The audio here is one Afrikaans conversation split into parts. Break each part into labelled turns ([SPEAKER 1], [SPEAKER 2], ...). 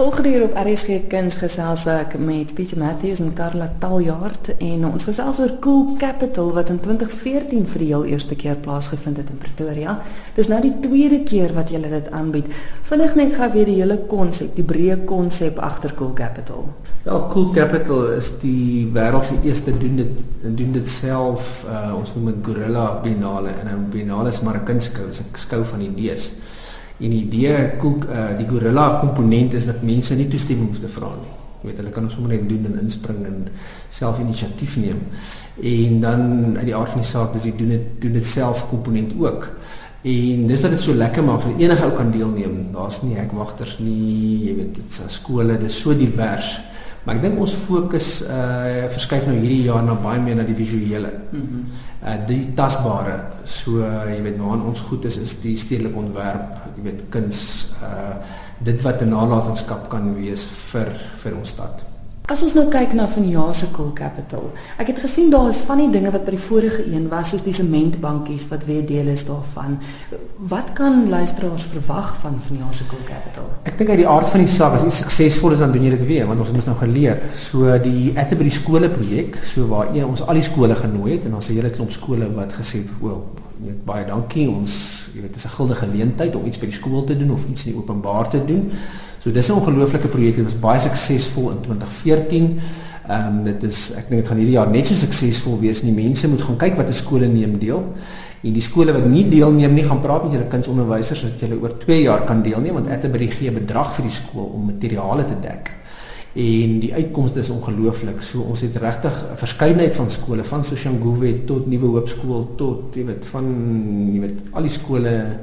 [SPEAKER 1] Volgende hier op RSG Kuns gesels ek met Pieter Matthews en Carla Taljaard en ons gesels oor Cool Capital wat in 2014 vir die heel eerste keer plaasgevind het in Pretoria. Dis nou die tweede keer wat julle dit aanbied. Vinnig net gou weer die hele konsep, die breë konsep agter Cool Capital.
[SPEAKER 2] Ja, Cool Capital is die wêreld se eerste doen dit doen dit self uh, ons noem dit Gorilla Biennale en 'n Biennale is maar 'n kunstskou, 'n skou van idees. En die idee koek uh, die gorilla komponent is dat mense nie toestemming hoef te vra nie. Jy weet hulle kan ons sommer net doen en inspring en self inisiatief neem. En dan uit die aard van die saak dis jy doen dit doen dit self komponent ook. En dis wat dit so lekker maak. So enige ou kan deelneem. Daar's nie hekwagters nie. Jy weet dit's skole, dit is so divers. Maar ek dink ons fokus uh verskuif nou hierdie jaar na baie meer na die visuele. Mhm. Mm uh die tasbare. So uh, jy weet waar ons goed is is die stedelike ontwerp, jy weet kuns uh dit wat 'n nalatenskap kan wees vir vir ons stad.
[SPEAKER 1] As ons nou kyk na vanjaar se Cool Capital. Ek het gesien daar is van die dinge wat by die vorige een was soos die sementbankies wat weer deel is daarvan. Wat kan luisteraars verwag van vanjaar se Cool Capital?
[SPEAKER 2] Ek dink uit die aard van die saak as iets suksesvol is dan doen jy dit weer want ons het mos nou geleer. So die Atterbury skole projek, so waar ons al die skole genooi het en ons het 'n hele klomp skole wat gesê het, "O, net baie dankie. Ons, jy weet, dis 'n guldige geleentheid om iets by die skool te doen of iets in die openbaar te doen." So dis 'n ongelooflike projek. Dit was baie suksesvol in 2014. Ehm um, dit is ek dink dit gaan hierdie jaar net so suksesvol wees. Die mense moet gaan kyk wat die skole neem deel. En die skole wat nie deelneem nie, gaan praat met julle kindsonderwysers dat julle oor 2 jaar kan deelneem want Atterbury gee bedrag vir die skool om materiale te dek. En die uitkomste is ongelooflik. So ons het regtig 'n verskeidenheid van skole van Soshanguve tot Nuwe Hoop skool tot jy weet van jy weet al die skole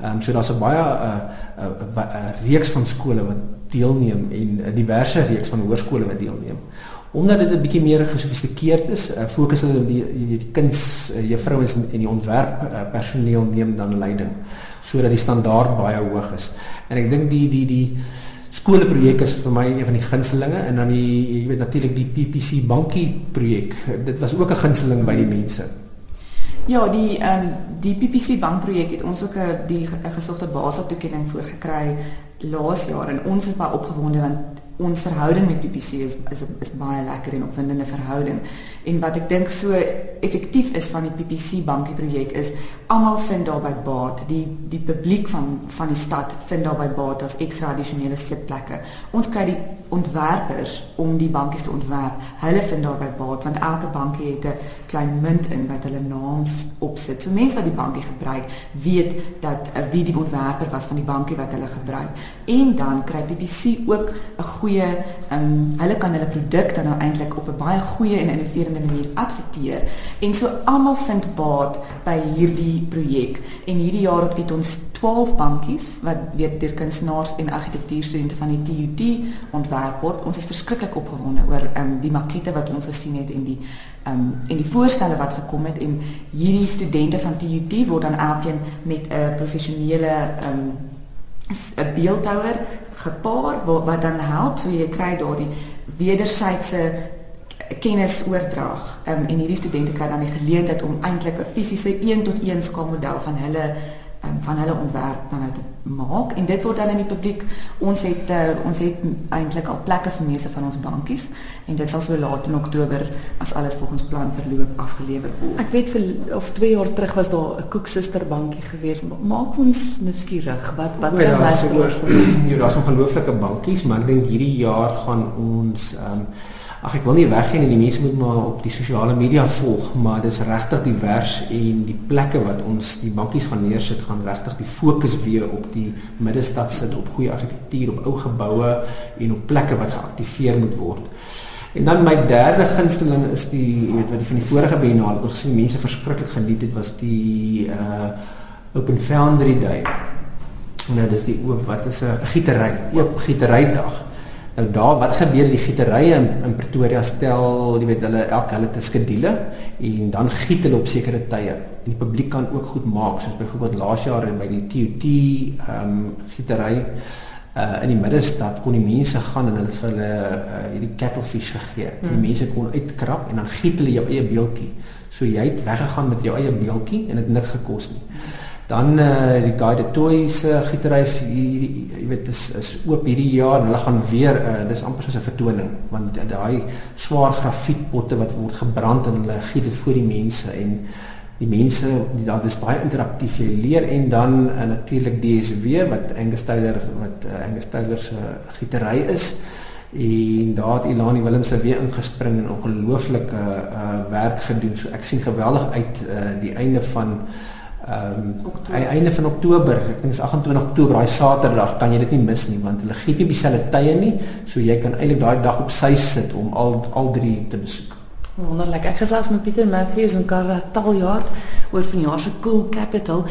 [SPEAKER 2] Ehm um, so daar's 'n baie 'n uh, 'n uh, uh, uh, reeks van skole wat deelneem en 'n uh, diverse reeks van hoërskole wat deelneem. Omdat dit 'n bietjie meer gesofistikeerd is, uh, fokus hulle die die, die kuns uh, juffrouens en, en die ontwerp uh, personeel neem dan leiding sodat die standaard baie hoog is. En ek dink die die die skoolprojek is vir my een van die gunstelinge en dan die jy weet natuurlik die PPC bankie projek. Dit was ook 'n gunsteling by die mense.
[SPEAKER 3] Ja, die ehm um, die PPC bankprojek het ons ook 'n die gesogte basisatoekenning voorgekry laas jaar en ons is baie opgewonde want ons verhouding met PPC is is is baie lekker en opwindende verhouding. En wat ek dink so effektief is van die PPC bankie projek is almal vind daarby baat. Die die publiek van van die stad vind daarby baat as ekstra addisionele sitplekke. Ons kry die ontwerpers om die bankies te ontwerp. Hulle vind daarby baat want elke bankie het 'n klein munt in wat hulle naams opsit. So mense wat die bankie gebruik, weet dat uh, wie die ontwerper was van die bankie wat hulle gebruik. En dan kry PPC ook 'n goeie ehm um, hulle kan hulle produk dan nou eintlik op 'n baie goeie en innoverende manier adverteer. En so almal vind baat by hierdie projek en hierdie jaar het ons 12 bankies wat deur deur kunstenaars en argitektuurstudente van die TUT ontwerp word. Ons is verskriklik opgewonde oor ehm um, die makette wat ons gesien het en die ehm um, en die voorstelle wat gekom het. En hierdie studente van TUT word dan elkeen met 'n professionele ehm um, 'n beeldhouer gepaar wat, wat dan help so jy kry daardie wederwysige kennis oordrag. Ehm um, en hierdie studente kry dan die geleentheid om eintlik 'n fisiese 1 tot 1 skaalmodel van hulle um, van hulle ontwerp dan uit maak en dit word dan in die publiek ons het uh, ons het eintlik al plekke vir meeste van ons bankies en dit sal so laat in Oktober as alles volgens plan verloop afgelewer word.
[SPEAKER 1] Ek weet vir of 2 jaar terug was daar 'n Koeksuster bankie gewees. Maak ons nuuskierig wat wat
[SPEAKER 2] ja, daar is. Ja, daar's ongelooflike bankies, maar ek dink hierdie jaar gaan ons ehm um, Ag ek wil nie weggaan en die mense moet maar op die sosiale media volg, maar dis regtig divers en die plekke wat ons die bankies gaan neersit gaan regtig die fokus weer op die middestad sit op goeie argitektuur, op ou geboue en op plekke wat geaktiveer moet word. En dan my derde gunsteling is die jy weet wat die van die vorige biennale ons gesien mense verskriklik geniet het was die uh Open Foundry Day. Nou dis die oop wat is 'n gietery, oop gieterydag. Nou daar wat gebeur die gieterye in, in Pretoria stel, jy weet hulle elke hulle te skedule en dan giet hulle op sekere tye. En die publiek kan ook goed maak soos byvoorbeeld laas jaar by die TUT ehm um, gietery uh in die middestad kon die mense gaan en hulle het vir hulle uh, hierdie cattlefish gegee. Hmm. Die mense kon uitkrap en dan giet hulle jou eie beeltjie. So jy het weggegaan met jou eie beeltjie en dit niks gekos nie. Dan uh die Guided Toys uh, gietery hierdie jy weet is is oop hierdie jaar en hulle gaan weer uh dis amper soos 'n vertoning want daai swaar grafietpotte wat word gebrand en hulle giet dit voor die mense en die mense daar dis baie interaktief. Jy leer en dan uh, natuurlik DSW wat Angus Taylor wat uh, Angus Taylor se uh, gietery is. En daar het Ilani Willemse weer ingespring en ongelooflike uh, werk gedoen. So ek sien geweldig uit uh, die einde van ehm um, einde van Oktober ek dink is 28 Oktober daai Saterdag kan jy dit nie mis nie want hulle gee nie dieselfde tye nie so jy kan eintlik daai dag op sy sit om al al drie te besoek
[SPEAKER 1] Wonderlik. Ek gesels met Pieter Matthews en Karla Taljaard oor vanjaar se Cool Capital.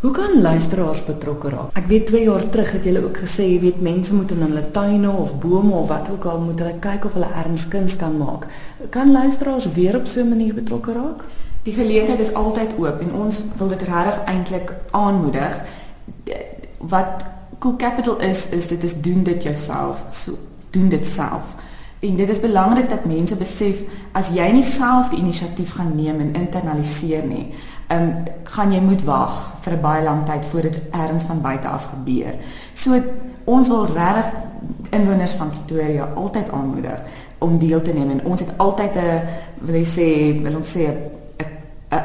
[SPEAKER 1] Hoe kan luisteraars betrokke raak? Ek weet 2 jaar terug het julle ook gesê jy weet mense moet in hulle tuine of bome of wat ook al moet hulle kyk of hulle erns kuns kan maak. Kan luisteraars weer op so 'n manier betrokke raak?
[SPEAKER 3] Die geleentheid is altyd oop en ons wil dit regtig eintlik aanmoedig. Wat Cool Capital is is dit is doen dit jouself. So doen dit self. En dit is belangrik dat mense besef as jy nie self die inisiatief gaan neem en internaliseer nie, um, gaan jy moet wag vir 'n baie lang tyd voor dit ergens van buite af gebeur. So ons wil regtig inwoners van Pretoria altyd aanmoedig om deel te neem en ons het altyd 'n wil jy sê, wil ons sê 'n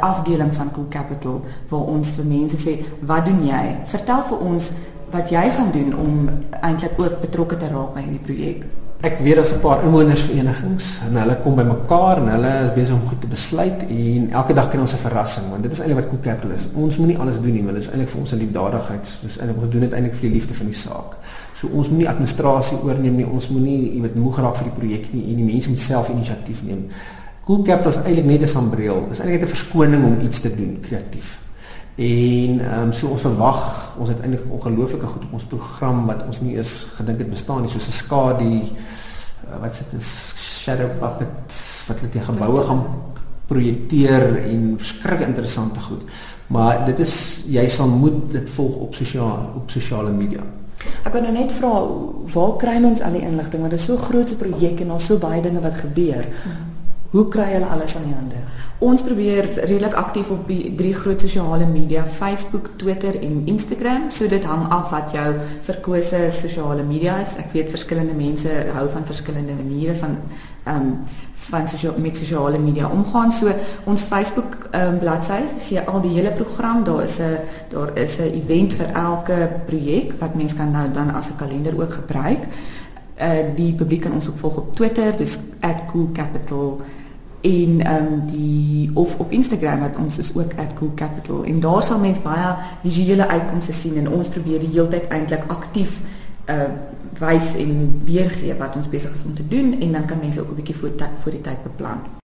[SPEAKER 3] afdeling van Cool Capital waar ons vir mense sê, "Wat doen jy? Vertel vir ons wat jy gaan doen om eintlik ook betrokke te raak by hierdie projek."
[SPEAKER 2] ek weet daar's 'n paar inwonersverenigings en hulle kom bymekaar en hulle is besig om goed te besluit en elke dag kry ons 'n verrassing want dit is eintlik wat Cool Capital is. Ons moenie alles doen nie, want dit is eintlik vir ons 'n liefdadigheid. Dis eintlik ons doen dit eintlik vir die liefde van die saak. So ons moenie administrasie oorneem nie. Ons moenie jy weet moeg raak vir die projek nie en die mense moet self inisiatief neem. Cool Capital is eintlik net 'n sambreel. Dis eintlik net 'n verskoning om iets te doen kreatief. En ehm um, so ons verwag, ons het eintlik ongelooflike goed op ons program wat ons nie eens gedink het bestaan nie, soos 'n skadu uh, wat sit 'n shadow puppet wat hulle teen geboue gaan projekteer en verskriklik interessante goed. Maar dit is jy sal moet dit volg op sosiale op sosiale media.
[SPEAKER 1] Ek wou nou net vra waar kry mens al die inligting want dit is so 'n groot projek en daar's so baie dinge wat gebeur. Hoe kry hulle alles aan die hande?
[SPEAKER 3] Ons probeer redelik aktief op die drie groot sosiale media, Facebook, Twitter en Instagram. So dit hang af wat jou verkose sosiale media is. Ek weet verskillende mense hou van verskillende maniere van ehm um, van sosiale met sosiale media omgaan. So ons Facebook ehm um, bladsy gee al die hele program. Daar is 'n daar is 'n event vir elke projek wat mens kan nou dan as 'n kalender ook gebruik. Uh die publiek kan ons ook volg op Twitter, dis @coolcapital en ehm um, die of op Instagram wat ons is ook @coolcapital en daar sal mense baie visuele uitkomste sien en ons probeer die hele tyd eintlik aktief uh wys en weergee wat ons besig is om te doen en dan kan mense ook 'n bietjie voor voor die tyd beplan.